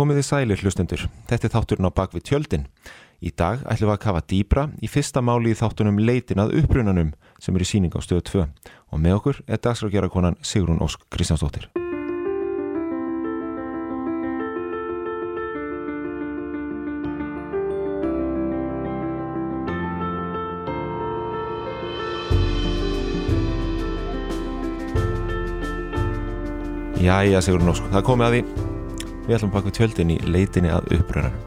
Komiði sælir hlustendur, þetta er þátturinn á bakvið tjöldin. Í dag ætlum við að kafa dýbra í fyrsta máli í þáttunum leitin að upprunanum sem er í síning á stöðu 2 og með okkur er dagsrákjara konan Sigrun Ósk Kristjánsdóttir. Jæja Sigrun Ósk, það komið að því. Við ætlum baka tjöldin í leitinni að upprunanum.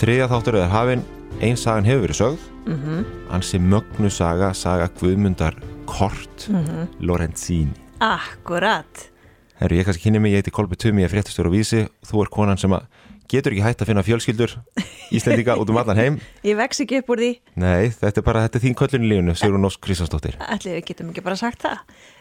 Þriðja þáttur er hafinn, einn sagan hefur verið sögð, mm -hmm. ansi mögnu saga, saga Guðmundar Kort, mm -hmm. Lorenzini. Akkurat. Herru, ég kannski kynni mig, ég heiti Kolbi Tumi, ég er fréttastur á vísi, þú er konan sem að getur ekki hægt að finna fjölskyldur Íslendika út um allan heim. Ég vex ekki upp úr því. Nei, þetta er bara, þetta er þín köllun í lífunu, Sigrun Ósk Kristjánsdóttir. Allir við getum ekki bara sagt það.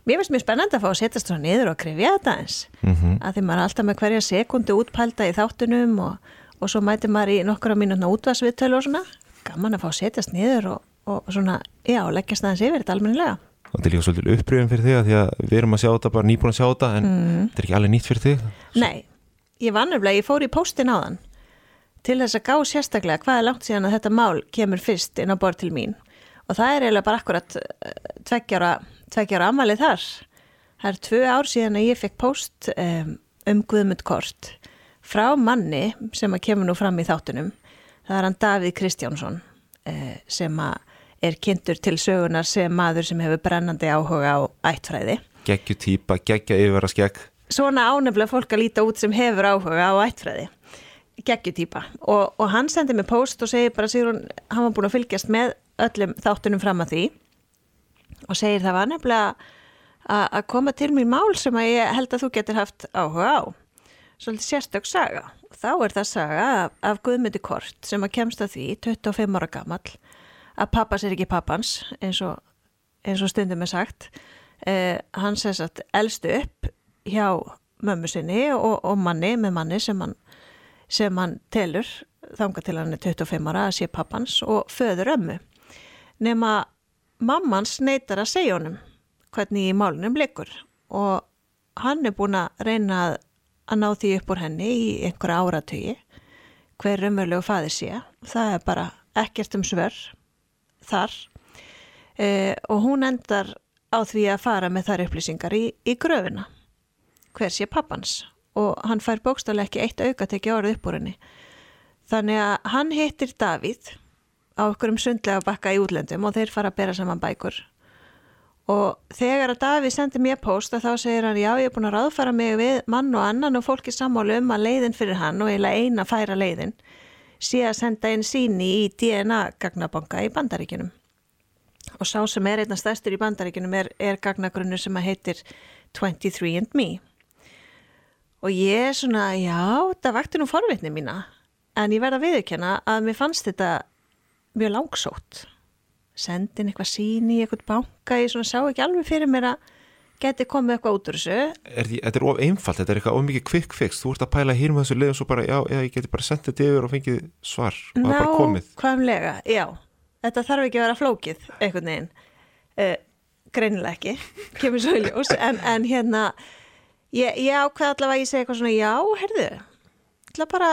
Mér finnst mjög spennandi að fá að setjast svona niður og krifja þetta eins. Mm -hmm. Að því maður er alltaf með hverja sekundu útpælda í þáttunum og, og svo mæti maður í nokkura mínútna útvarsviðtölu og svona. Gaman að fá að setjast niður og, og svona, já, leggjast aðeins yfir þetta almennilega. Og þetta er líka svolítið uppröfum fyrir þig að því að við erum að sjá þetta, bara nýbúin að sjá þetta en Mm. þetta er ekki alveg nýtt fyrir þig. Nei, ég var nefnilega, ég fór í póstin á þann til þess að gá sérstaklega hvað er langt síðan að þetta mál kemur fyrst inn á borð til mín og það er eiginlega bara akkurat eh, tveggjára, tveggjára amalið þar. Það er tvö ár síðan að ég fekk póst um, um Guðmund Kort frá manni sem að kemur nú fram í þáttunum. Það er hann Davíð Kristjánsson uh, sem að er kynntur til sögunar sem maður sem hefur brennandi áhuga á ættfræði. Geggju týpa, geggja yfirvara skegg. Svona ánefnilega fólk að líta út sem hefur áhuga á ættfræði geggjutýpa. Og, og hann sendi mig post og segir bara Sigrun, hann var búin að fylgjast með öllum þáttunum fram að því. Og segir það var nefnilega að koma til mér mál sem að ég held að þú getur haft áhuga á. Svolítið sérstök saga. Þá er það saga af, af Guðmyndi Kort sem að kemst að því 25 ára gamall að pappas er ekki pappans eins og, eins og stundum er sagt. Eh, hann sess að elstu upp hjá mömmu sinni og, og manni með manni sem hann sem hann telur þanga til hann er 25 ára að sé pappans og föður ömmu. Nefna mammans neytar að segja honum hvernig í málunum leikur og hann er búin að reyna að, að ná því upp úr henni í einhverja áratögi hver umverulegu faðir sé. Það er bara ekkert um svör þar e, og hún endar á því að fara með þær upplýsingar í, í gröfina hver sé pappans og hann fær bókstálega ekki eitt auka tekið orð upp úr henni. Þannig að hann hittir Davíð á okkur um sundlega bakka í útlöndum og þeir fara að bera saman bækur. Og þegar að Davíð sendir mér post að þá segir hann já ég er búin að ráðfara mig við mann og annan og fólki sammálu um að leiðin fyrir hann og eiginlega eina færa leiðin sé að senda inn síni í DNA-gagnabanka í bandaríkinum. Og sá sem er einna stærstur í bandaríkinum er, er gagnagrunnur sem að heitir 23andMe og ég er svona, já, það vakti nú forvitni mína, en ég verða að viðurkenna að mér fannst þetta mjög langsótt. Sendin eitthvað síni í eitthvað banka, ég svona sá ekki alveg fyrir mér að geti komið eitthvað út úr þessu. Er því, þetta er of einfalt, þetta er eitthvað of mikið quick fix, þú ert að pæla hér með þessu leið og svo bara, já, já ég geti bara sendið þetta yfir og fengið svar og það er bara komið. Nákvæmlega, já. Þetta þarf ekki að vera flókið, einhvern veginn. Uh, greinilega ekki, kemur svo í ljós, en, en hérna, ég, ég ákveð allavega að ég segi eitthvað svona, já, herðu, ætla bara,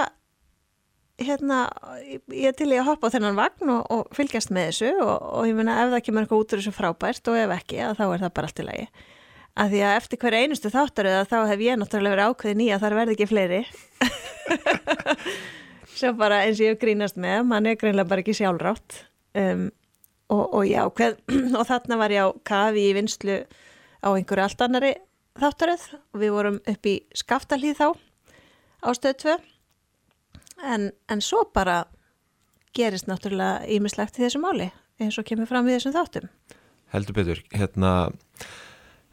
hérna, ég er til í að hoppa á þennan vagn og, og fylgjast með þessu og, og ég meina ef það kemur eitthvað út úr þessu frábært og ef ekki, þá er það bara allt í lagi. Að því að eftir hverja einustu þáttaröða þá hef ég náttúrulega verið ákveðin í að það verði ekki fleiri. Svo bara eins og ég grínast með, mann er greinlega bara ekki sjálfrátt. Um, og, og já, hvað, og þarna var ég á kafi í vinslu á einhverju allt annari þáttaröð. Og við vorum upp í skaftalíð þá á stöð 2 en, en svo bara gerist náttúrulega ímislegt í þessu máli eins og kemur fram við þessum þáttum. Heldur betur, hérna,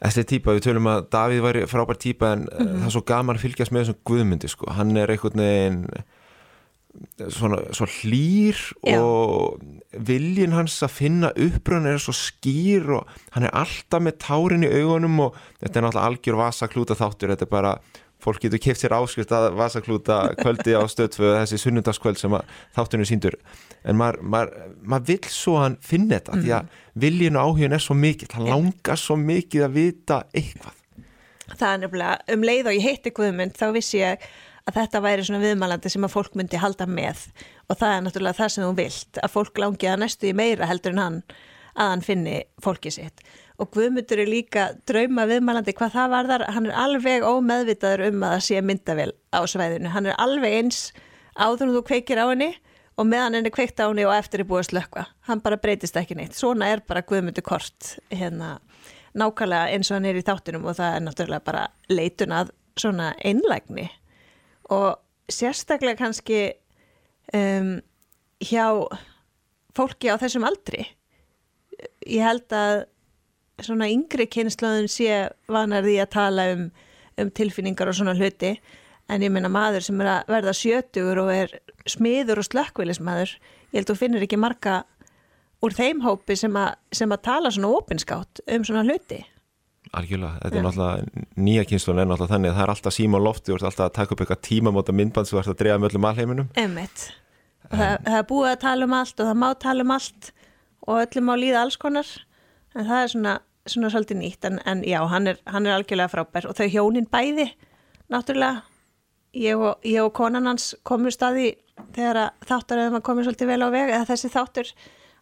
þessi típa, við tölum að Davíð væri frábær típa en mm það er svo gaman að fylgjast með þessum guðmyndi, sko, hann er einhvern veginn svona, svo hlýr Já. og viljin hans að finna uppröðun er svo skýr og hann er alltaf með tárin í augunum og þetta er náttúrulega algjör vasaklúta þáttur, þetta er bara fólk getur kipt sér áskrift að vasaklúta kvöldi á stöðföðu þessi sunnundagskvöld sem þáttunum síndur en maður, maður, maður vill svo hann finna þetta því að viljin og áhugin er svo mikill hann langar svo mikið að vita eitthvað. Það er nefnilega, um leið og ég heitti Guðmund þá vissi ég að þetta væri svona viðmælandi sem að fólk myndi halda með. Og það er náttúrulega það sem þú vilt að fólk langi að næstu í meira heldur en hann að hann finni fólki sitt. Og Guðmundur er líka drauma viðmælandi hvað það varðar, hann er alveg ómeðvitaður um að það sé myndavel á svæðinu, hann er alveg eins áður en þú kveikir á henni og meðan henni kveikt á henni og eftir er búið slökka hann bara breytist ekki neitt, svona er bara Guðmundur kort hérna nákvæmlega eins og hann er í þáttunum og það er náttúrulega bara leitun að svona einlægni og sérstaklega kannski um, hjá fólki á þessum aldri. Ég held að svona yngri kynnslöðun sé vanar því að tala um, um tilfinningar og svona hluti. En ég minna maður sem er að verða sjötugur og er smiður og slökkvilismadur ég held að þú finnir ekki marga úr þeim hópi sem, a, sem að tala svona opinskátt um svona hluti Algjörlega, þetta er náttúrulega nýja kynslun er náttúrulega þannig að það er alltaf síma og lofti og þú ert alltaf að taka upp eitthvað tímamóta myndband sem þú ert að dreja með öllum alheiminum. Emmett, það, það er búið að tala um allt og það má tala um allt og öllum má líða alls konar. En það er svona, svona svolítið nýtt. En, en já, hann er, hann er algjörlega frábær. Og þau hjónin bæði, náttúrulega. Ég og, ég og konan hans komur staði þegar þáttar eða maður komur svolítið vel á veg. Eða þessi þáttur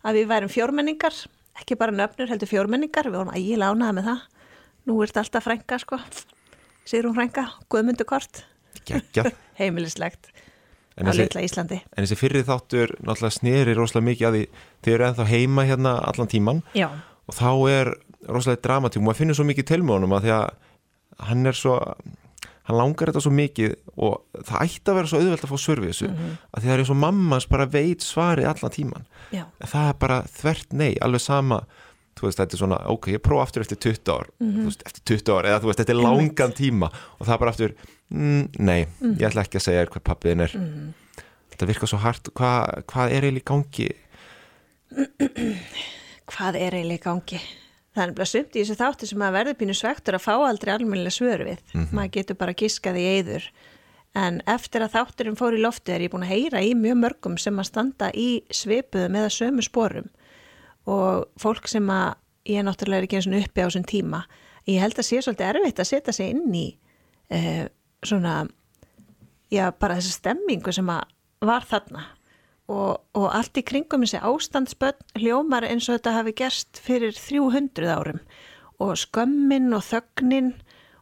að við værum fjórmenningar. Ekki bara nöfnur heldur fjórmenningar. Við vorum ægilega ánaða með það nú er þetta alltaf frænga sko. Sigrun frænga, guðmundu kort. Heimilislegt á litla Íslandi. En þessi fyrri þáttur náttúrulega sneri rosalega mikið að því þið eru ennþá heima hérna allan tíman já, og þá er rosalega dramatík. Og maður finnur svo mikið til með honum að því að hann er svo hann langar þetta svo mikið og það ætti að vera svo auðvelt að fá svör við þessu að því það er eins og mammans bara veit svarið allan tíman já, en það er bara þvert nei, alveg sama þú veist, þetta er svona, ok, ég prófa aftur eftir 20 ár þú veist, eftir 20 ár, eða þú veist, þetta er langan tíma og það er bara aftur mm, nei, ég ætla ekki að segja hver pappiðin er. Þetta virkar svo Hva, hvað er eiginlega í gangi? Hvað er eiginlega í gangi? Það er bara sumt í þessu þáttu sem að verður pínu svektur að fá aldrei almennilega svör við. Maður getur bara giskað í eyður. En eftir að þátturinn fór í loftu er ég búin að heyra í mjög mörgum sem að standa í svipuðum eða sömu sporum og fólk sem að ég er náttúrulega ekki eins og uppi á þessum tíma. Ég held að sé svolítið erfitt að setja sig inn í eh, svona, já bara þessa stemmingu sem að var þarna og, og allt í kringum þessi ástandsbönn hljómar eins og þetta hafi gerst fyrir 300 árum og skömmin og þögnin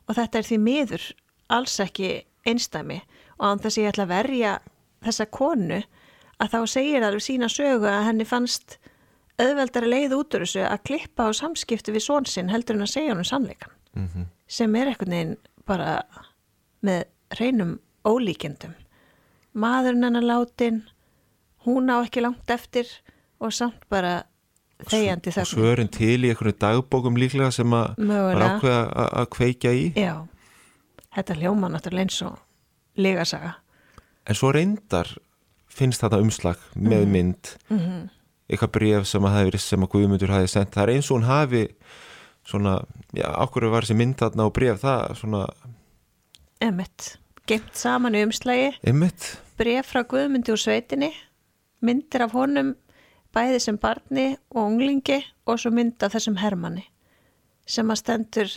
og þetta er því miður alls ekki einstæmi og án þess að ég ætla að verja þessa konu að þá segir alveg sína sögu að henni fannst auðveldari leið út úr þessu að klippa á samskipti við són sinn heldur en að segja honum sannleikan mm sem er eitthvað neginn bara með reynum ólíkendum. Maðurinn hennar látin, hún á ekki langt eftir og samt bara þegjandi og þögn. svörin til í einhverju dagbókum líklega sem að var Mögulega. ákveða að- kveikja í Já, þetta hljóma náttúrulega eins og legasaga. en svo reyndar finnst þetta umslag með mynd Mm eitthvað bref sem að það hefur sem að Guðmundur hafi sendt, það er eins og hún hafi svona, já, okkur var þessi mynd þarna og bref, það svona Emmett, gemt saman umslagi, ymmit, bref frá Guðmundi úr sveitinni, myndir af honum bæði sem barni og unglingi og svo mynd af þessum hermanni sem að stendur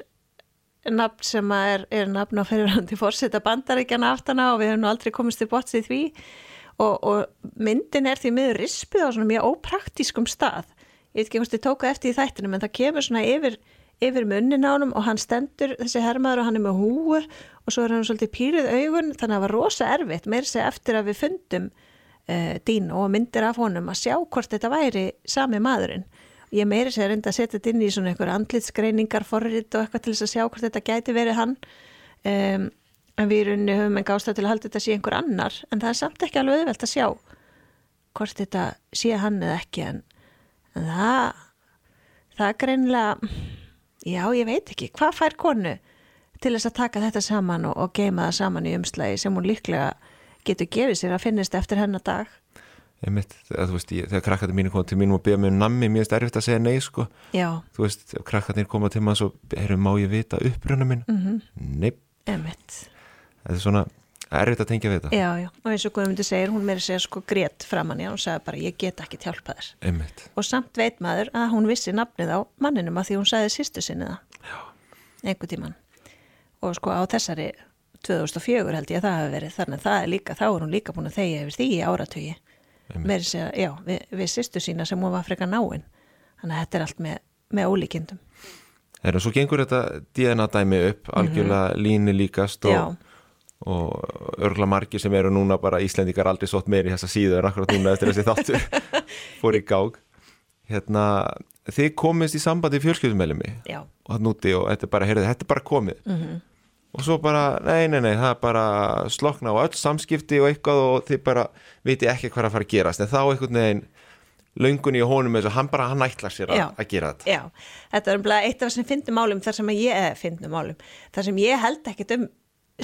nafn sem er, er nafn á fyrirhandi fórseta bandaríkjana aftana og við höfum nú aldrei komist til botts í því og, og myndin er því miður rispið á svona mjög ópraktískum stað. Ég veit ekki hvort þið tókuð eftir í þættinu en það kemur svona yfir, yfir munnin á honum og hann stendur þessi hermaður og hann er með húu og svo er hann svolítið pýrið augun þannig að það var rosa erfitt meir sér eftir að við fundum uh, Dino og myndir af honum að sjá hvort þetta væri sami maðurinn. Ég meiri sér reynda að setja þetta inn í svona einhver andlitsgreiningar forrið og eitthvað til þess að sjá hvort þetta gæti verið hann. Um, en við höfum en gástað til að halda þetta sé einhver annar en það er samt ekki alveg auðvelt að sjá hvort þetta sé hann eða ekki en, en það það er greinilega já ég veit ekki, hvað fær konu til þess að taka þetta saman og, og geima það saman í umslægi sem hún líklega getur gefið sér að finnist eftir hennar dag? Þegar þú veist, ég, þegar krakkarnir mínu koma til mínum og beða mig um nammi, mér finnst erfitt að segja nei, sko, já, þú veist, krakkarnir koma til maður svo, erum má ég vita uppruna minn, mm mhm, -hmm. neip, þetta er svona erfitt að tengja við þetta, Já, já, og eins og Guðmundi segir, hún meiri segja sko grét framann í hann og sagði bara ég get ekki hjálpa þér. ymmit, Og samt veit maður að hún vissi nafnið á manninum að því hún sagði sýstu sinni það. Já. Einhver tíman. Og sko á þessari 2004 held ég að það hafi verið þannig að það er líka, þá er hún líka búin að þegja yfir því í áratögi þess að, já, við, við sýstu sína sem hún var frekar náinn þannig að þetta er allt með, með ólíkindum Þegar svo gengur þetta DNA dæmi upp algjörlega mm -hmm. líni líkast og, og örgla margir sem eru núna bara Íslendikar aldrei sótt meiri í þessa síðu en akkurat núna eftir þessi þáttur fór í gág hérna, þið komist í sambandi fjölskyldumælumi og það núti og þetta er bara, heyrðu, þetta er bara komið. Mm -hmm. og svo bara, nei, nei, nei það er bara slokna á öll samskipti og eitthvað og þið bara viti ekki hvað að fara að gerast. En þá einhvern veginn löngunni í honum eins og hann bara, hann ætlar sér já, að gera þetta. Já, þetta er umlað eitt af það sem finnum málum þar sem ég, eða finnum málum þar sem ég held ekkit um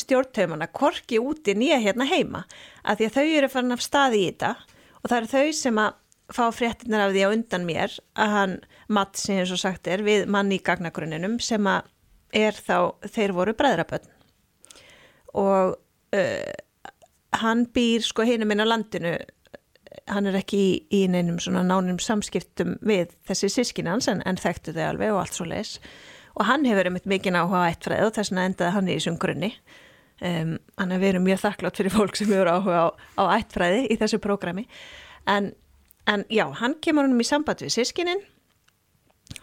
stjórntöfumana korki úti nýja hérna heima að því að þau eru farin af staði í þetta og það eru þau sem að fá fréttinar af því á undan mér að hann, Matt sem eins og sagt er við manni í gagnagrunninum sem að er þá, þeir voru bræðrabönn og uh, hann býr sko hinum inn á landinu hann er ekki í, í neinum svona nánum samskiptum við þessi sískinans en, en þekktu þau alveg og allt svo leis og hann hefur einmitt mikið áhuga á eittfræð og þess vegna endaði hann í þessum grunni um, hann er verið mjög þakklátt fyrir fólk sem hefur áhuga á, á eittfræði í þessu prógrami en, en já, hann kemur hann í samband við sískinin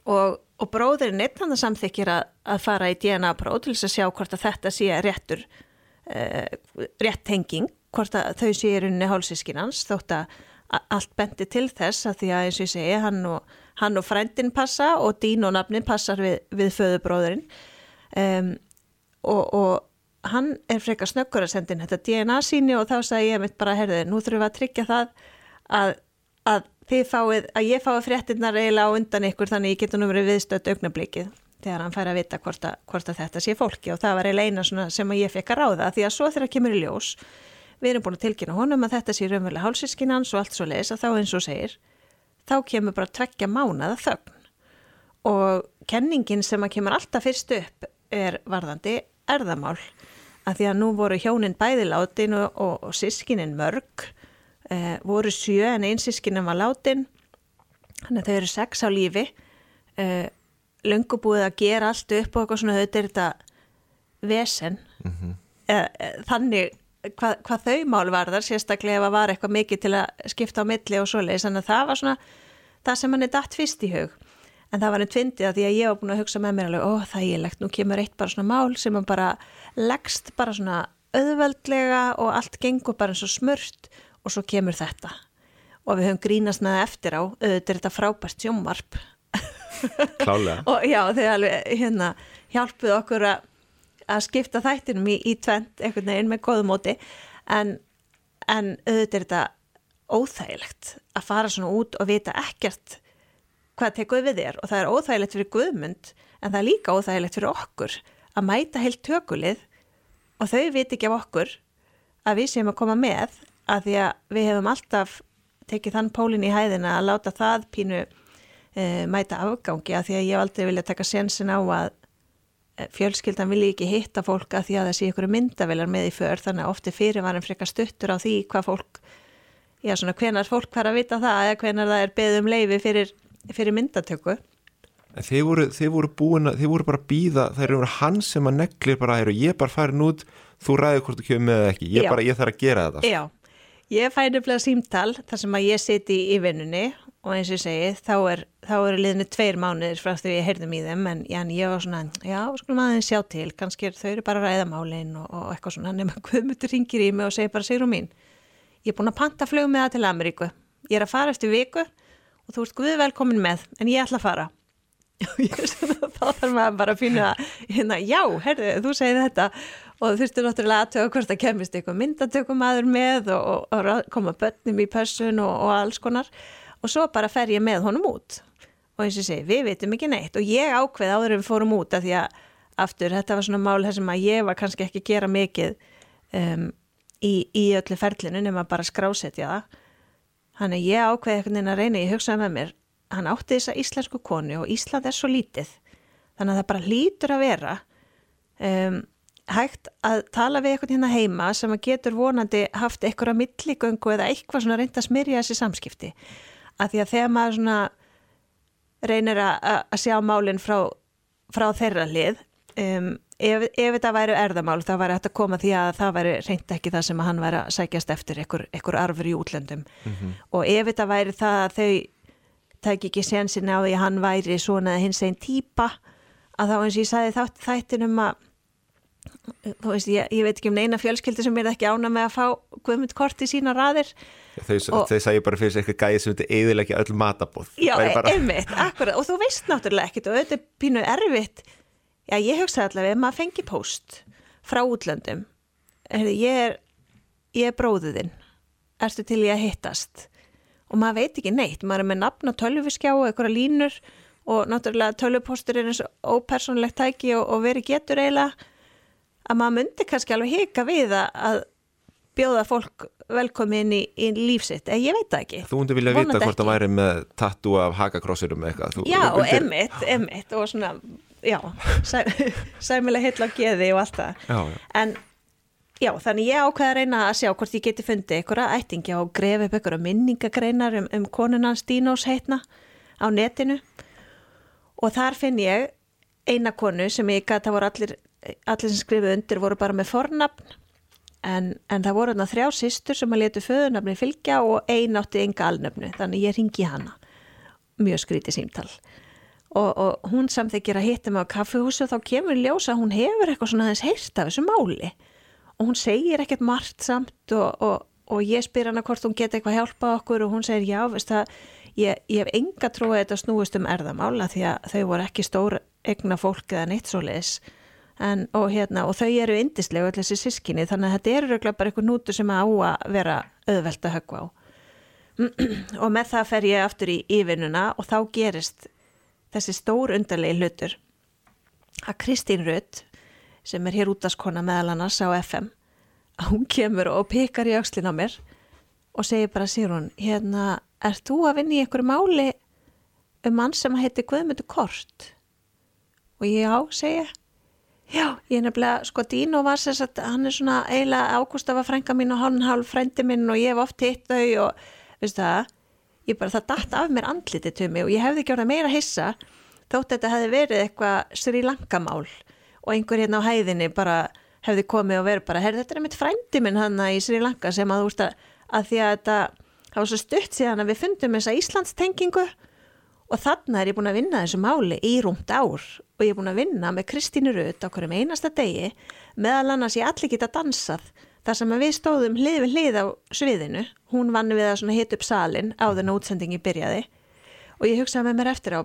og, og bróðurinn eitt hann samþykir að, að fara í DNA próf til þess að sjá hvort að þetta sé réttur uh, rétt tenging hvort að þau sé í rauninni hálsískinans þótt að allt bendi til þess að því að eins og ég segi hann og, hann og frændin passa og dín og nafnin passar við, við föðubróðurinn um, og, og hann er frekar snöggur að senda inn þetta DNA síni og þá sagði ég mitt bara herðið, nú þurfum við að tryggja það að, að þið fáið, að ég fái fréttinnar eiginlega á undan ykkur þannig ég getur nú verið viðstöðt augnablíkið þegar hann fær að vita hvort að, hvort að þetta sé fólki. Og það var eiginlega eina sem ég fekk að ráða því að svo þegar kemur í ljós við erum búin að tilkynna honum að þetta sé raunverulega hálsískinans og allt svo leis að þá eins og segir þá kemur bara að trekja mánaða þögn. Og kenningin sem að kemur alltaf fyrst upp er varðandi erðamál að því að nú voru hjónin bæðilátin og, og, og sískinin mörg. Eh, voru sjö en einn sískinin var látin. Þannig að þau eru sex á lífi. Eh, löngu búið að gera allt upp og eitthvað svona þetta er þetta vesen. Mm -hmm. eh, þannig hvað, hvað þau mál varðar sérstaklega ef að var eitthvað mikið til að skipta á milli og svoleiðis þannig að það var svona það sem hann er dætt fyrst í hug en það var einn tvindið að því að ég var búin að hugsa með mér alveg, ó það ég legt, nú kemur eitt bara svona mál sem hann bara leggst bara svona auðveldlega og allt gengur bara eins og smurt og svo kemur þetta. Og við höfum grínast með eftir á auðvitað er þetta frábært sjómvarp Klálega og já þau alveg hérna hjálpuð okkur að að skipta þættinum í, í tvent einhvern veginn með góðumóti en, en auðvitað er þetta óþægilegt að fara svona út og vita ekkert hvað tekuð við þér. Og það er óþægilegt fyrir guðmund en það er líka óþægilegt fyrir okkur að mæta heilt tökulið. Og þau viti ekki af okkur að við séum að koma með að því að við hefum alltaf tekið þann pólinn í hæðina að láta það pínu e, mæta afgangi að því að ég aldrei vilja taka sensin á að fjölskyldan vilji ekki hitta fólk að því að það sé ykkur myndavilar með í för þannig að ofti fyrir varum frekar stuttur á því hvað fólk, já svona hvenar fólk hver að vita það eða hvenar það er beðum leifi fyrir, fyrir myndatöku. Þeir voru, þeir voru búin að, þeir voru bara að býða, þeir eru hans sem að neglir bara, ég er bara farin út þú ræður hvort þú kemur með það ekki, ég, bara, ég þarf að gera þetta. Já, ég fæ nefnilega símtal þar sem að ég siti í vinnunni og eins og ég segi, þá er, er liðinu tveir mánuðir frá því ég heyrðum í þeim en já, ég var svona, já, skulum aðeins sjá til. Kannski er þau eru bara ræðamálin og, og eitthvað svona, nema Guðmutur ringir í mig og segir bara, Sigrun mín, ég er búin að panta flög með það til Ameríku, ég er að fara eftir viku og þú ert Guð velkomin með en ég ætla að fara. Svona, þá þarf maður bara að finna hérna, já, herðu, þú segið þetta. Og þurftu náttúrulega aðtöða hvort að kemist eitthvað myndatökum aður með og, og, og koma börnum í pössun og, og alls konar. Og svo bara fer ég með honum út. Og eins og segi, við veitum ekki neitt. Og ég ákveð áður við fórum út að því að aftur, þetta var svona mál þessum að ég var kannski ekki að gera mikið um, í, í öllu ferlinu nema bara skrásetja það þannig ég ákveði einhvern veginn að reyna ég hugsaði með mér, hann átti þessa íslensku konu og Ísland er svo lítið. Þannig að það bara lítur að vera um, hægt að tala við eitthvað hérna heima sem að getur vonandi haft að milligöngu eða eitthvað svona reynda að smyrja þessi samskipti. Að því að þegar maður svona reynir að sjá málinn frá, frá þeirra lið um, ef, ef þetta væri erðamál þá væri hægt að koma því að það væri reynd ekki það sem hann væri að sækjast eftir einhver, arfur í útlöndum. Og ef þetta væri það að þau tæki ekki sensin á því að hann væri svona hins einn típa að þá eins og ég sagði þátt þættinum að þú veist, ég, ég veit ekki um neina fjölskyldi sem er ekki ána með að fá guðmund kort í sína raðir. Þau, sagði bara fyrir sig eitthvað gæði sem þetta eðilegja öll matabóð Já, bara, einmitt, akkurat, og þú veist náttúrulega ekkit og þetta er pínu erfitt Já, ég hugsaði allavega ef maður fengi post frá útlöndum Heyrðu, ég er, er bróðuðinn Ertu til ég að hittast? Og maður veit ekki neitt, maður er með nafn og tölvuskjá og einhverja línur og náttúrulega tölvupostur er eins og ópersonlegt tæki og, og veri getur eiginlega. Að maður myndi kannski alveg hika við að, bjóða fólk velkomin í, í lífsitt, en ég veit það ekki. Þú undir vilja vita hvort það væri með tattoo af hakakrossurum eitthvað. Þú, Já, og emmitt, emmitt og svona, já, sæ, sæmilega heilla á geði og allt það. Já, já. En já, þannig ég ákveða að reyna að sjá hvort ég geti fundið einhverja ættingja og grefi upp einhverja minningagreinar um, um konunans Dínós heitna á netinu. Og þar finn ég eina konu sem ég gæti að voru allir, allir sem skrifuð undir voru bara með fornafn. En, en það voru þarna þrjá systur sem að letu föðunafni fylgja og ein átti enga alnöfnu. Þannig ég ringi hana. Mjög skrítið símtal og, og hún samþykir að hitta mig á kaffihúsu og þá kemur í ljós að hún hefur eitthvað svona aðeins heyrt af þessu máli. Og hún segir ekkert margt samt og, og, og ég spyr hana hvort hún geti eitthvað hjálpa okkur og hún segir já, veist það ég, ég hef enga trú að þetta snúist um erðamála því að þau voru ekki stór egna fólk eða neitt svo leis en, og, hérna, og þau eru indislega öll þessi sískinni þannig að þetta eru bara eitthvað nútu sem á að vera auðvelt að höggva á. Og með það fer ég aftur í yfinnuna og þá gerist þessi stór undarlegi hlutur. Að Kristín Rutt sem er hér útaskona meðal annars á FM að hún kemur og pikar í aukslinn á mér og segir bara sér hún hérna, er þú að vinna í einhverju máli um mann sem heitir Guðmundur Kort? Og ég á, segja Já, ég er nefnilega, sko Dino var sér að hann er svona eiginlega Ágústafa frænka mín og hann hálf frændi minn og ég hef oft hitt þau og veistu það, ég bara það datt af mér andlitið til mig og ég hefði orðið meira hissa þótt þetta hefði verið eitthvað Sri Lanka mál og einhver hérna á hæðinni bara hefði komið og verið bara, herri þetta er mitt frændi minn hann í Sri Lanka sem að þú veist að, að því að þetta, var svo stutt síðan að við fundum þessa Íslandstengingu og þarna er ég búin að vinna þessu máli í rúmt ár og ég er búin að vinna með Kristínu Rutt á hverjum einasta degi meðal annars ég allir geta dansað þar sem við stóðum hlið við hlið á sviðinu hún vann við að svona hit upp salin áður en útsendingi byrjaði. Og ég hugsaði með mér eftir á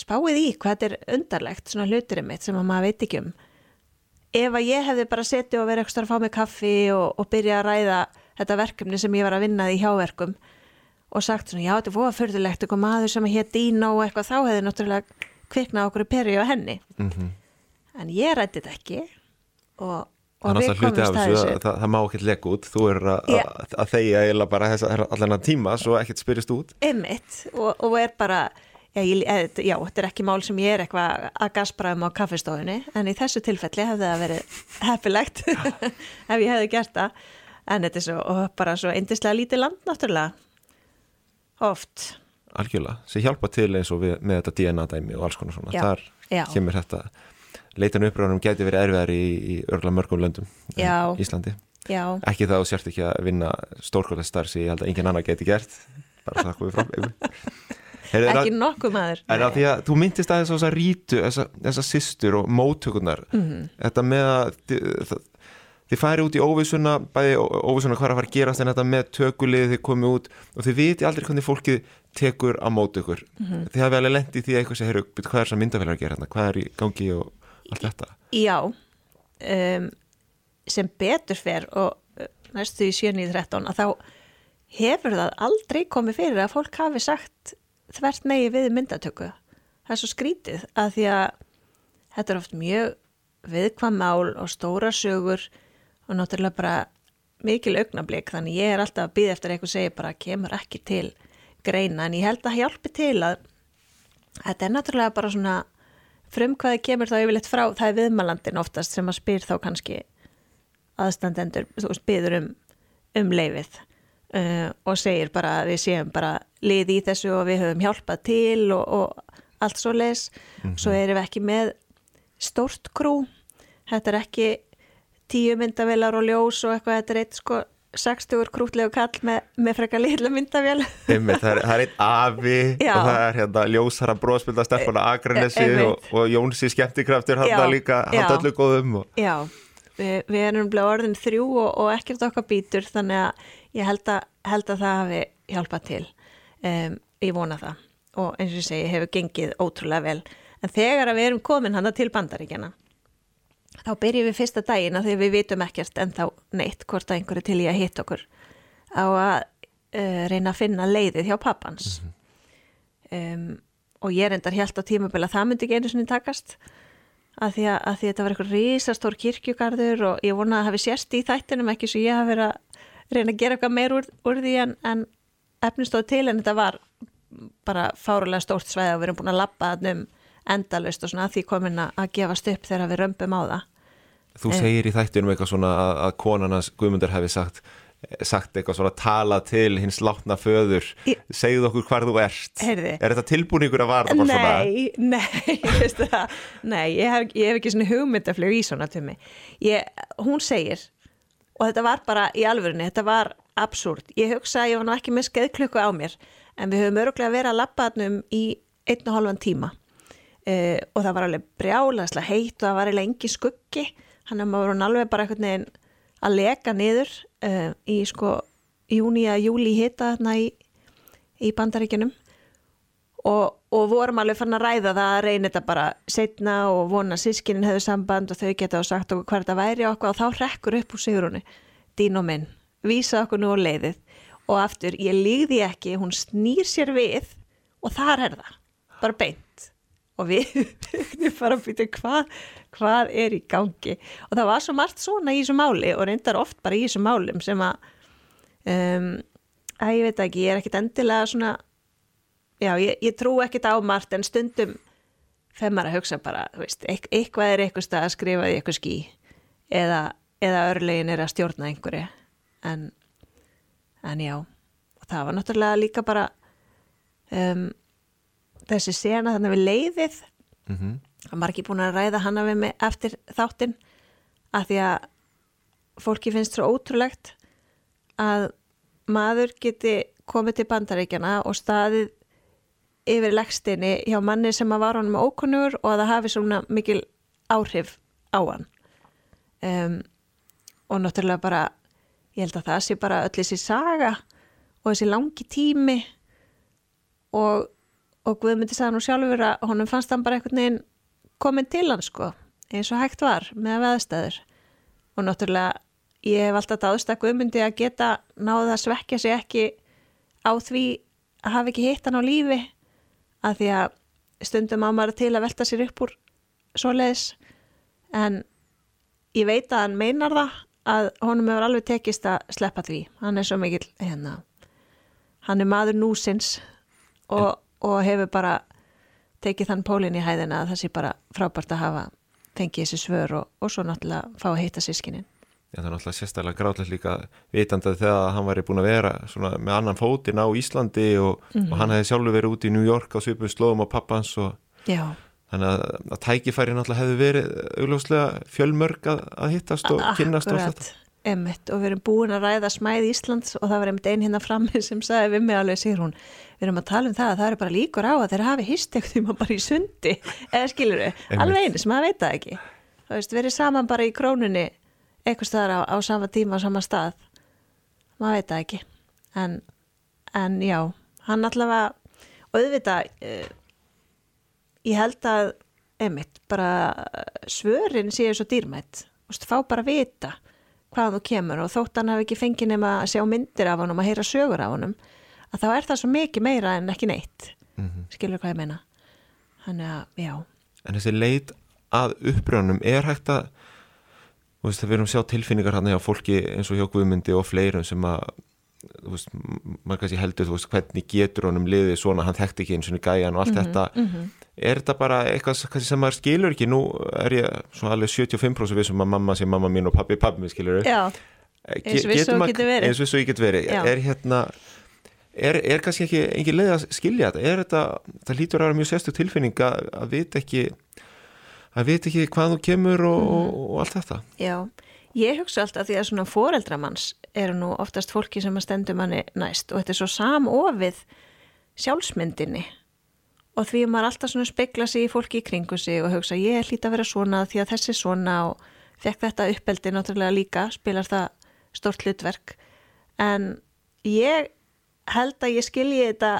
spáið í hvað þetta er undarlegt svona hluturinn mitt sem að maður veit ekki um. Ef að ég hefði bara setið og verið eitthvað að fá mig kaffi og, og byrja að ræða þetta verkefni sem ég var að vinna í hjáverkum og sagt svona, já, þetta er fóða förðulegt eitthvað maður sem hétt Dína og eitthvað þá hefði náttúrulega kviknað okkur peri á henni. Mhm. en ég rætti þetta ekki og, Við náttúrulega hluti af að þessu, að, það, það má ekkert legg út. Þú er að, Já. að, að þegja eiginlega bara að allan að tíma svo ekkert spyrjast út. Einmitt. Og, og er bara já, ég, eh, já, þetta er ekki mál sem ég er eitthvað að gaspra um á kaffistofunni en í þessu tilfelli hefði það verið heppilegt ef ég hefði gert það. En þetta er svo, bara svo eindislega lítið land náttúrulega. Oft. Algjörlega, sem hjálpa til eins og við, með þetta DNA dæmi og alls konar svona. Já, þar kemur þetta leitan uppröðunum gæti verið erfiðar í, í örgulega mörgum löndum Já. Íslandi já, ekki það og sért ekki að vinna stórkvæðlega starf sem ég held að engin annar geti gert bara það komið fram ekki að- nokkuð maður En að því að þú myndist aðeins á þessa rítu, þessa, þessa systur og móttökurnar, Mhm. þetta með að þið, það- þið færi út í óvissuna, bæði ó- óvissuna hvað er að fara að gerast en þetta með tökulið þið komið út og þið viti aldrei hvernig fólkið tekur á mót ykkur. Mhm. Þið hafi alveg lendið því að eitthvað sem heyrðu, "Bíddu, hvað er þessar myndafélag að gera hérna, hvað er í gangi og allt þetta. Já, um, sem betur fer og uh, næstu í 7.13 að þá hefur það aldrei komið fyrir að fólk hafi sagt þvert megi við myndatöku. Það er svo skrítið að því að þetta er oft mjög viðkvæm mál og stóra sögur og náttúrulega bara mikil augnablík þannig ég er alltaf að býða eftir eitthvað segja bara kemur ekki til greina en ég held að hjálpi til að þetta er náttúrulega bara svona frumkvæði kemur þá yfirleitt frá það er viðmælandin oftast sem að spyr þá kannski aðstandendur, byður um, um leifið uh, og segir bara að við séum bara lið í þessu og við höfum hjálpað til og, og allt svo leis svo erum við ekki með stórt krú. Þetta er ekki tíu myndavélar og ljós og eitthvað, þetta er eitt sko 60 krútlegu kall með, með frekar litla myndavél. Einmitt, það, er, það er einn afi Já. og það er hérna ljósara bróðspilda Steffana Akranesi einmitt. og, og Jónsi skemmtikraftur hann Já, líka, hann öllu góðum og, Já, við, við erum bleið orðin þrjú og, og ekkert okkar býtur þannig að ég held að, held að það hafi hjálpað til. Um, ég vona það. Og eins og ég segi hefur gengið ótrúlega vel. En þegar að við erum komin hana til bandaríkjana þá byrjum við fyrsta dagina þegar við vitum ekkert en þá neitt hvort að einhverju til í að hitta okkur. Á að uh, reyna að finna leiðið hjá pappans. Um, og ég reyndar hjælt á tímabili að það myndi ekki einu sinni takast. Að því að, að því þetta var eitthvað risastór kirkjugarður og ég vona að hafi sérst í þættinum ekki svo ég hafi verið að reyna að gera eitthvað meir úr, úr því en, en efnistóð til en þetta var bara fárulega stórt svæði og við erum búin að lappa þannum endalust og svona að því komin að að gefast upp þegar við römpum á það þú segir í þættunum eitthvað svona að, að konan hans Guðmundur hefði sagt sagt eitthvað svona tala til hins látna föður, segðu okkur hvar þú ert Heyrði. er þetta tilbúningur að vara bara svona Nei, nei, nei, ég hef, ég hef ekki svona hugmyndaflug í svona. Ég, hún segir, og þetta var bara í alvörunni, þetta var absúrt. Ég hugsa að ég var nú ekki með skeiðklukku á mér, en við höfum öruglega verið að lappa þannum í einn og hálfan tíma. Uh, og það var alveg brjálaslega heitt og það var eiginlega engin skuggi, hann er maður alveg bara einhvern veginn að leka niður uh, í sko júni að júli hita þarna í, í bandaríkjunum. Og, og vorum alveg fann að ræða það að reyna þetta bara setna og vona sískinin hefðu samband og þau geta og sagt okkur hvað þetta væri og, og þá rekkur upp úr Sigrúni dín og minn, vísa okkur nú á leiðið. Og aftur, ég líði ekki hún snýr sér við og þar er það, bara beint og við, við bara býtum hvað, hvað er í gangi? Og það var svo margt svona í þessu máli og reyndar oft bara í þessu málum sem að um, að ég veit ekki, ég er ekkit endilega svona já, ég, ég trú ekkit á margt en stundum þegar maður að hugsa bara, þú veist, eit- eitthvað er eitthvað stað að skrifa í eitthvað ský eða, eða örlegin er að stjórna einhverju. En, en já og það var náttúrulega líka bara um, þessi sena þannig við leiðið. Mm að maður ekki búin að ræða hana við mig eftir þáttinn að því að fólki finnst svo ótrúlegt að maður geti komið til bandaríkjana og staðið yfir legstinni hjá manni sem að var honum ókunnur og að það hafi svona mikil áhrif á hann. Um, og náttúrulega bara ég held að það sé bara öll þessi saga og þessi langi tími og, og Guðmundi sagði nú sjálfur að honum fannst hann bara einhvern veginn komin til hann sko eins og hægt var með veðstæður og náttúrulega ég hef alltaf dáðst að Guðmundi að geta náða að svekja sig ekki á því að hafa ekki hitt hann á lífi að því að stundum á maður til að velta sér upp úr svoleiðis. En ég veit að hann meinar það að honum hefur alveg tekist að sleppa því. Hann er svo mikill hérna, hann er maður núsins og, og hefur bara tekið þann pólinn í hæðina að það sé bara frábært að hafa fengið þessi svör og, og svo náttúrulega fá að hitta sískinin Já, það er náttúrulega sérstaklega gráðlega líka vitandi þegar hann væri búin að vera svona, með annan fótinn á Íslandi og, og hann hefði sjálfur verið út í New York á svipum slóðum á pappans og Já, þannig að, að tækifæri náttúrulega hefði verið augljóslega fjölmörg að, að hittast og kynnast og allt þetta. Emmitt, og við erum búin að ræða smæð Íslands og það var einmitt ein hérna frammi sem sagði við mig alveg, sigur hún, við erum að tala um það að það eru bara líkur á að þeir hafi hist eitthvað tíma bara í sundi, eða skilur við, alveg einu sem maður veit það ekki. Þú veist, verið saman bara í krónunni eitthvað staðar á, á sama tíma á sama stað, maður veit það ekki. En, en já, hann allavega, og auðvitað, uh, ég held að, einmitt, bara svörin séu svo dýrmætt, þú veist, fá bara að vita hvaðan þú kemur og þótt hann hafi ekki fengið nema að sjá myndir af honum að heyra sögur af honum að þá er það svo mikið meira en ekki neitt. Mhm. skilur hvað ég meina? Þannig að, já, En þessi leit að uppröðunum er hægt að veist, við erum sjá tilfinningar hann hjá fólki eins og hjá Guðmundi og fleirum sem að þú veist, m- maður kannski heldur þú veist, hvernig getur honum liðið svona hann þekkti ekki eins og gæjan og allt þetta. er þetta bara eitthvað sem maður skilur ekki? Nú er ég svona alveg 75% vissum að mamma sé mamma mín og pappi pappi mín skilur já, Eins viss og getur verið. eins og svo ég get verið. Er hérna er, er kannski ekki engin leið að skilja þetta? Er þetta, það lítur að vera mjög sérstu tilfinning að, að vita ekki að veit ekki hvað þú kemur og, og, og allt þetta. Já, ég hugsa alltaf því að svona foreldramanns eru nú oftast fólki sem að stendur manni næst og þetta er svo samofið sjálfsmyndinni. Og því að maður alltaf svona spekla sig í fólki í kringu sig og hugsa ég hlýta að vera svona því að þessi svona og fekk þetta uppeldi náttúrulega líka spilar það stort hlutverk. En ég held að ég skilji þetta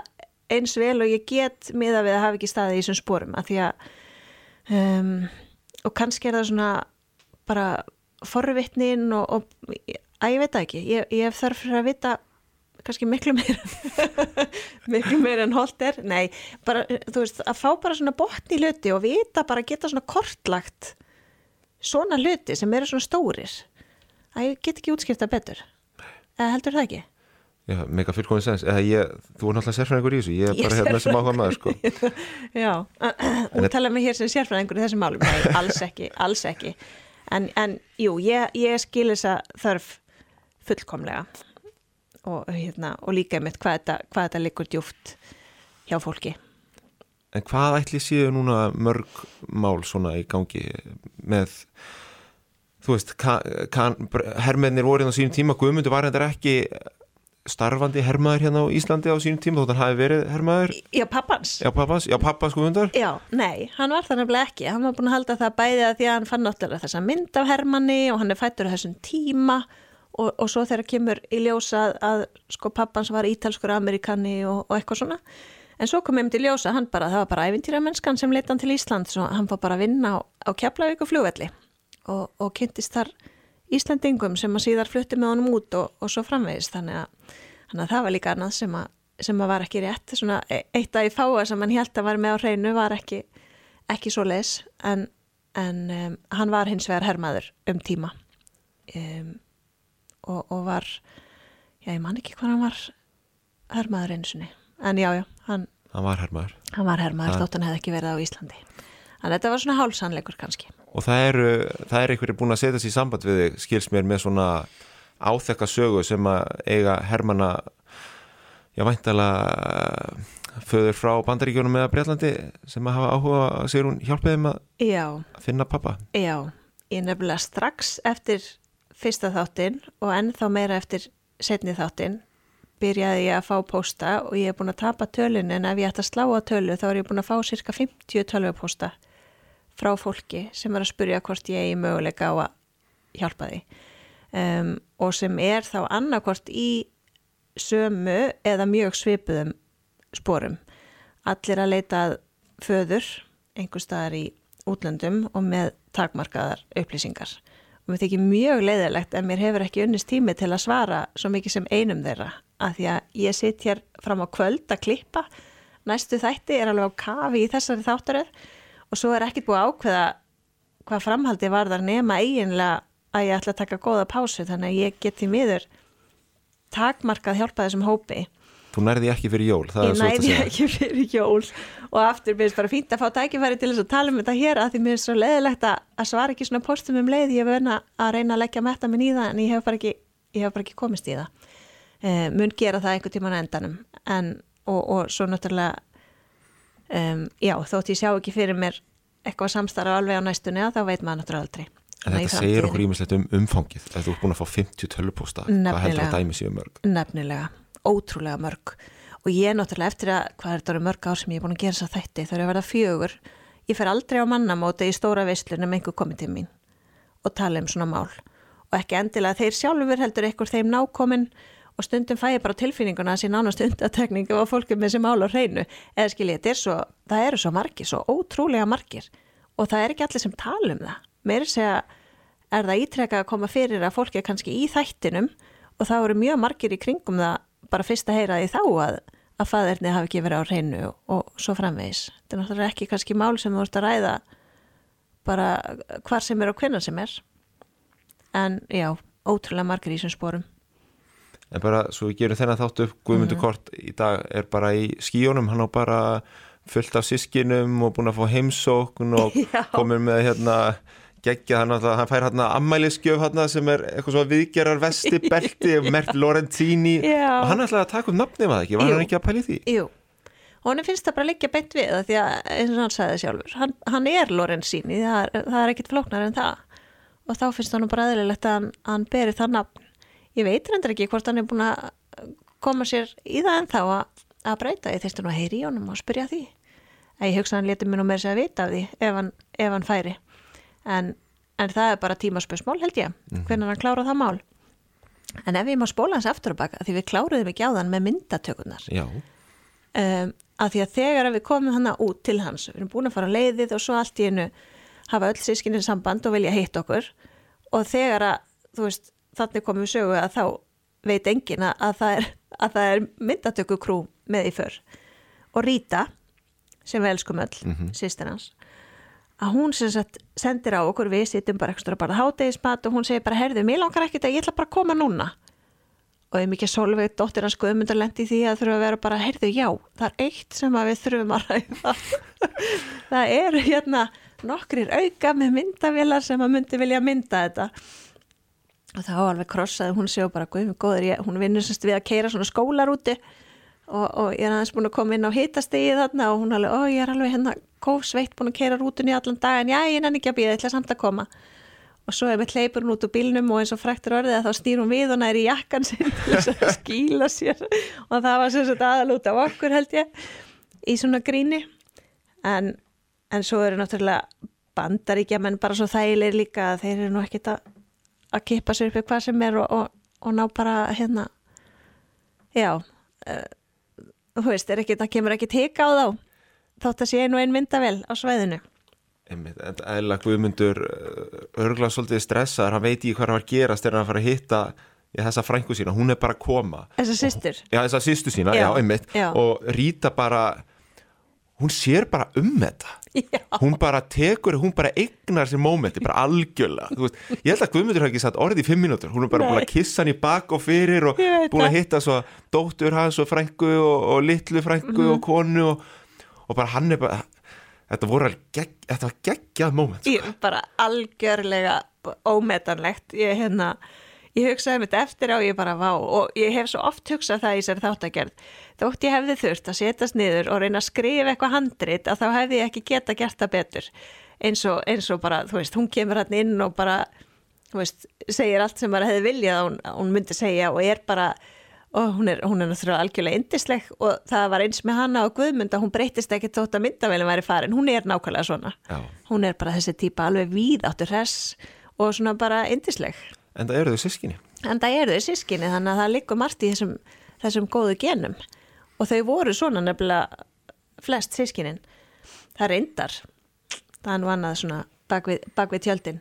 eins vel og ég get miða við að hafa ekki staðið í þessum spórum að því að um, og kannski er það svona bara forvitnin og, og að ég veit það ekki, ég, ég þarf að vita kannski miklu meira miklu meira en holt er. Nei, bara, þú veist, að fá bara svona botni hluti og vita bara geta svona kortlagt svona hluti sem eru svona stórir. Að ég get ekki útskipta betur. Heldur það ekki? Já, mega fullkominn sens, eða ég, þú er náttúrulega sérfræðingur í þessu, ég er bara hérna sem áhuga maður sko. Já, og tala mig hér sem sérfræðingur í þessum málum, nei, alls ekki, alls ekki. En, en jú, ég, ég skil þessa þörf fullkomlega og, hérna, og líka einmitt hvað þetta, hvað þetta liggur djúft hjá fólki. En hvað ætli séu núna mörg mál svona í gangi með, þú veist, hermennir voru hérna á sínum tíma, Guðmundur var hérna ekki starfandi hermaður hérna á Íslandi á sínum tíma, þótt hann hafi verið hermaður, Já, pappans. já pappans, já pappans Guðmundar. Já, nei, hann var það nefnilega ekki. Hann var búin að halda það bæði að því að hann fann náttúrulega þessa mynd af Hermanni og hann er fættur á þessum tíma og, og svo þegar kemur í ljósa að, að sko pappans var ítalskur amerikani og, og eitthvað svona. En svo kom einmitt í ljósa hann bara, það var bara æfintýramennskan sem leita hann til Íslands og hann fór bara að vinna á, á Keflavík og flugvelli og, og kynntist þar Íslandingum sem að síðar flutti með honum út og, og svo framvegist þannig að, þannig að það var líka annað sem að, sem að var ekki rétt. Svona e- eitt að í fáa sem hann held að var með á hreinu var ekki, ekki svo leis en, en um, hann var hins vegar hermaður um tíma. Um, og, og var já ég man ekki hvað hann var hermaður einu sinni. En já já, hann, Hann var hermaður. hann var hermaður Það- þótt hann hefði ekki verið á Íslandi. Að þetta var svona hálsannleikur kannski Og það eru, það er einhverju búin að setja sér í samband við þig, skils mér með svona áþekka sögu sem að eiga hermana, já væntalega föður frá bandaríkjónum eða Breitlandi sem að hafa áhuga að sér hún hjálpa þeim að finna pappa. Já, ég nefnilega strax eftir fyrsta þáttinn og ennþá meira eftir setni þáttinn byrjaði ég að fá pósta og ég er búin að tapa tölun en ef ég ætti að slá á tölu þá er ég búin að fá cirka 50 tölvupósta frá fólki sem er að spurja hvort ég eigi möguleika á að hjálpa því um, og sem er þá annarkvort í sömu eða mjög svipuðum sporum. Allir að leita að föður einhver staðar í útlöndum og með takmarkaðar upplýsingar. Og mér þykir mjög leiðilegt en mér hefur ekki unnist tími til að svara svo mikið sem einum þeirra. Af því að ég sitt hér fram á kvöld að klippa. Næstu þætti er alveg á kafi í þessari þáttaröð og svo er ekkit búið að ákveða hvað framhaldi var þar nema eiginlega að ég ætla að taka góða pásu. Þannig að ég get því miður takmarkað hjálpa þessum hópi. Þú nærði ekki fyrir jól, ég er segja. ekki fyrir jól. Og aftur mér finnst bara fínt að fá tækifæri til þess að tala um þetta hér að því mér er svo leiðilegt að, svara ekki svona postum um leið. Ég hef vöna að reyna að leggja metta minn í það en ég hef bara ekki, ég hef bara ekki komist í það. Uh, mun gera það einhver tíman á endanum. En, og, og svo náttúrulega um, já þótt ég sjá ekki fyrir mér eitthvað samstarf alveg á næstunni að þá veit maður náttúrulega aldrei. En þetta segir okkur ímislegt um umfangið. Ef þú ert búin að fá 50 tölupósta, hvað heldur að dæmi séu mörg? Nefnilega, ótrúlega mörg. Og ég er náttúrulega eftir að, hvað er þetta orðið mörg ár sem ég er búin að gera þess að þætti, þau eru að verða fjögur. Ég fer aldrei á mannamóti í stóra veislun um einhver komið til mín og tala um svona mál. Og ekki endilega þeir sjálfur heldur einhver þeim nákomin og stundum fæ ég bara tilfinninguna að sé nánast undatekning og fólk er með þessi mál á hreinu eða skilji, þetta er svo, það eru svo margir svo ótrúlega margir og það er ekki allir sem tala um það meiri segja er það ítrekka að koma fyrir að fólk er kannski í þættinum og það eru mjög margir í kringum það bara fyrst að heyra því þá að, að faðirni hafi ekki verið á hreinu og, og svo framvegis. Þetta er náttúrulega ekki kannski mál sem þú ert að ræða bara hvar sem er og hvenna sem er. En já, ótrúlega margir í þessum sporum. En bara, svo við gerum þennan þáttu upp, Guðmundur Mhm. Kort í dag er bara í skíunum, hann á bara fullt af sískinum og búin að fá heimsókn og Já. komur með hérna geggja hann alltaf, hann fær hérna ammæliskjöf hérna sem er eitthvað svo viðgerar vesti belti, Mert Lorentini Já. og hann ætlaði að taka um nafni maður ekki, var Jú. hann ekki að pæli því? Jú, og hann finnst það bara liggja beint við það því að eins og hann sagði sjálfur hann, hann er Lorenzini, það er, er ekkit flóknar en það og þá finnst hann bara eðlilegt að hann, hann beri það nafn ég veit reyndar ekki hvort hann er búin að koma sér í það en þá að, að breyta, ég þurfti nú að heyri í honum og spyrja því. Að ég hugsa hann leti mér nú með þess að vita af því ef hann, ef hann færi. En, en það er bara tímaspösmál held ég, hvernig hann klára það mál. En ef ég má spóla hans aftur og baka því við kláruðum ekki á þann með myndatökunar Já, um, að því að þegar við komum hana út til hans við erum búin að fara leiðið og svo allt í einu hafa öll sískinni samband og vilja hitt okkur. Og þegar að þú veist, þannig komum við sögu að þá veit enginn að, að það er, að það er myndatökukrú með í för. Og Rita sem við elskum öll, mm -hmm. sýstir hans að hún sem sagt sendir á okkur við sittum bara ekstra bara hátegismat og hún segir bara, herðu, mér langar ekkert að ég ætla bara að koma núna. Og ef mikið Solveig, dóttir hans Guðmundar lendi því að þurfa að vera bara, heyrðu, já, það er eitt sem við þurfum að ræða. Það eru hérna nokkrir auka með myndavilar sem að myndi vilja mynda þetta og þá alveg krossaði hún séu bara Guðmund góður, ég, hún vinnur semst við að keira svona skólar úti. Og, og ég er aðeins búin að koma inn á hitastegið þarna og hún alveg, ó ég er alveg hérna kófsveitt búin að keira rútunni allan dag en já, ég nenni ekki að býða, ég ætla samt að koma. Og svo er með hleypur hún út úr bílnum og eins og fræktur orðið að þá stýr hún við og næri jakkan sinn til þess að skýla sér. Og það var sem sagt aðalút af okkur held ég í svona gríni. En, en svo eru náttúrulega bandaríkja menn bara svo þægilegir líka að þeir eru nú ekkit að, að kippa sér upp í hvað sem er og, og, og ná bara hérna já uh, þú veist, ekkit, það kemur ekki teka á þá þótt að sé einu ein myndavel á svæðinu. Einmitt, en eðla Guðmundur örgulega svolítið stressaður, hann veit ekki hvað hann var að gerast þegar hann fara að hitta í þessa frængu sína, hún er bara að koma. Þessa systur. Já, þessa sýstu sína, já, Já, einmitt. já. og Ríta bara hún sér bara um þetta Já, hún bara tekur, hún bara eignar sér mómenti, bara algjörlega veist, ég held að Guðmundur hafi ekki satt orðið í fimm mínútur hún er bara Nei. búin að kissa hann í bak og fyrir og búin að hitta svo dóttur hans og frængu og, og litlu frængu Mhm. og konu og, og bara hann er bara þetta gegg, þetta var geggjað móment sko. bara algjörlega ómetanlegt ég, hérna, ég hugsaði mitt eftir á ég bara vá. Og ég hef svo oft hugsað það í sér þáttagerð. Þótt ég hefði þurft að setjast niður og reyna að skrifa eitthvað handrit að þá hefði ég ekki geta gert það betur. Eins og, eins og bara, þú veist, hún kemur hann inn og bara, þú veist, segir allt sem bara hefði viljað að hún, hún myndi segja og er bara, og hún er, hún er náttúrulega algjörlega indisleg og það var eins með hana og Guðmunda, hún breytist ekki þótt að myndavælum væri farin, hún er nákvæmlega svona. Já. hún er bara þessi típa alveg víð áttur hress og svona bara indisleg en það eru þau sískinni en það eru þau sískinni þannig að það liggur margt í þessum, þessum góðu genum. Og þau voru svona nefnilega flest sískinin það reyndar það er nú annað svona bak við, bak við tjöldin.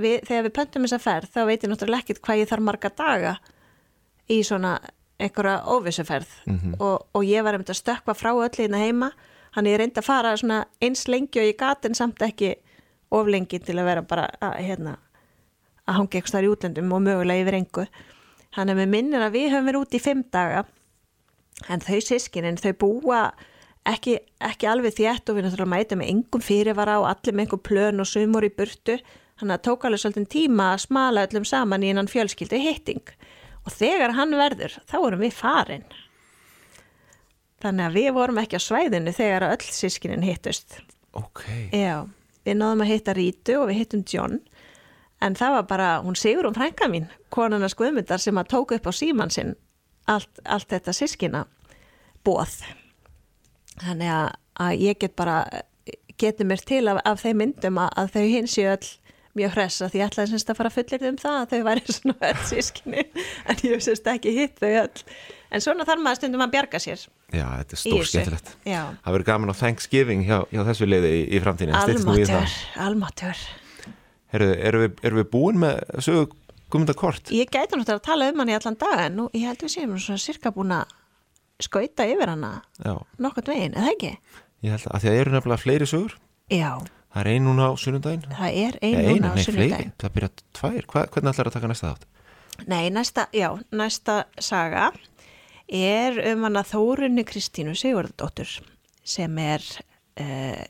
Við, þegar við pöntum þessa ferð þá veit ég náttúrulega ekkert hvað ég þarf marga daga í svona einhverja óvissuferð. Og, og ég var um að stökkva frá öllina heima. Hann ég reyndi að fara svona eins lengi og ég gat en samt ekki of lengi til að vera bara að, hérna, að hangi eitthvað starf í útlendum og mögulega yfir engu. Hann er með minnir að við höfum verið út í fimm daga en þau sískinin þau búa ekki, ekki alveg þétt og við náttúrulega mætum með engum fyrirvara og allir með einhver plön og sumur í burtu. Þannig að tók alveg svolítið tíma að smala öllum saman í innan fjölskyldu hitting. Og þegar hann verður þá erum við farin. Þannig að við vorum ekki á svæðinu þegar öll sískinin hittust. Ok, Já, við náðum að hitta Rítu og við hittum John en það var bara, hún sigur um frænka mín konuna skuðmyndar sem að tóku upp á síman sinn allt, allt þetta sískina bóð þannig að, að ég get bara getur mér til af, af þeim myndum að, að þau hins séu öll mjög hressa því ég ætlaði semst að fara fullir um það að þau væri svona öll sískinni en ég semst ekki hitt þau öll. En svona þarf maður stundum að bjarga sér já, þetta er í stór skemmtilegt það verður gaman á Thanksgiving hjá, hjá þessu liði í, í framtíðinu styttist nú það. Heyrðu, erum við, erum við búin með sögu Guðmundar Kort? Ég gæti náttúrulega að tala um hann í allan dag en nú, ég held við séum svona cirka búin að skauta yfir hana Já, nokkurt veginn, eða ekki? ég held að, að því að eru nefnilega fleiri sögur Já, það er ein núna á sunnundaginn það er ein eina, núna á nei, fleiri, sunnudaginn. það byrja tvær Hva, hvernig ætlar að taka næsta þátt? Nei, næsta, já, næsta saga er um hana Þórunni Kristínu Sigurðardóttur sem er, uh,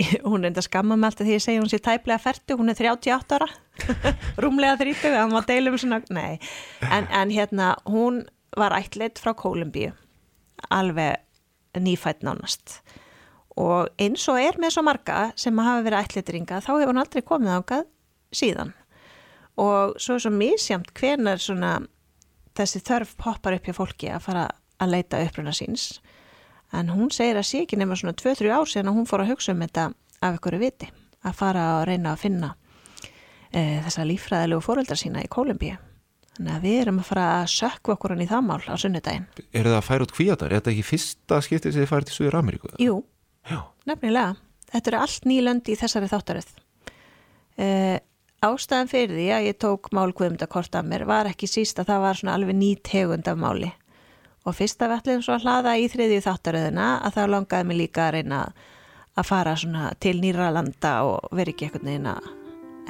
hún enda skamma með allt því ég segi hún sé tæplega færtu, hún er 38 ára, rúmlega 30, það má deilum svona, nei, en, en hérna hún var ættleitt frá Kólumbíu, alveg nýfætt nánast. Og eins og er með svo marga sem hafa verið ætlitringa þá hefur hann aldrei komið ákað síðan. Og svo er svo misjamt hvenar svona þessi þörf poppar upp hjá fólki að fara að leita uppruna síns en hún segir að sé ekki nema svona 2-3 ár sen að hún fór að hugsa um þetta af ykkur viti að fara að reyna að finna e, þessa lífræðilegu fóreldra sína í Kólumbíu. Þannig að við erum að fara að sökku okkur hann í það mál á sunnudaginn. Er það að færa út kvíatar? Er þetta ekki fyrsta skiptið sem þið færið til Suður Ameríku? Jú, Já, nefnilega. Þetta eru allt nýlöndi í þessari þáttaröð. E, Ástæðan fyrir því að ég tók mál Guðmundakort af mér var ekki síst að það var svona alveg ný tegund af máli og fyrst að við ætlum svo að hlaða í þriðju þáttaröðina að þá langaði mig líka að reyna að fara svona til nýra landa og veri ekki eitthvað neina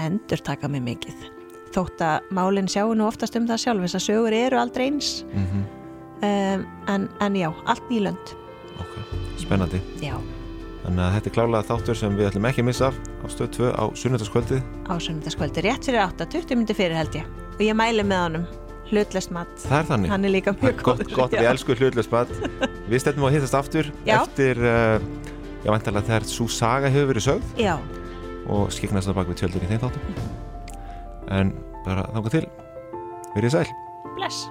endur taka mig mikið. Þótt að málinn sjáu nú oftast um það sjálf þess að sögur eru aldrei eins. Mm um, en, en já, allt nýlönd ok, spennandi. Já, Þannig að þetta er klálega þáttur sem við ætlum ekki að missa af á stöð 2 á sunnudagskvöldið. Á sunnundaskvöldi rétt fyrir 8, 20 myndi fyrir held ég. Og ég mæli með honum hlutlest mat. Það er þannig. Hann er líka mjög gott, góður. gott Já. við elsku hlutlega spatt Við stendum á að hittast aftur Já. eftir, uh, já, vantarlega þegar svo saga hefur verið sögð. Já, og skiknast það bak við tjöldin í þeim þáttum. En bara þangað til, verið sæl. Bless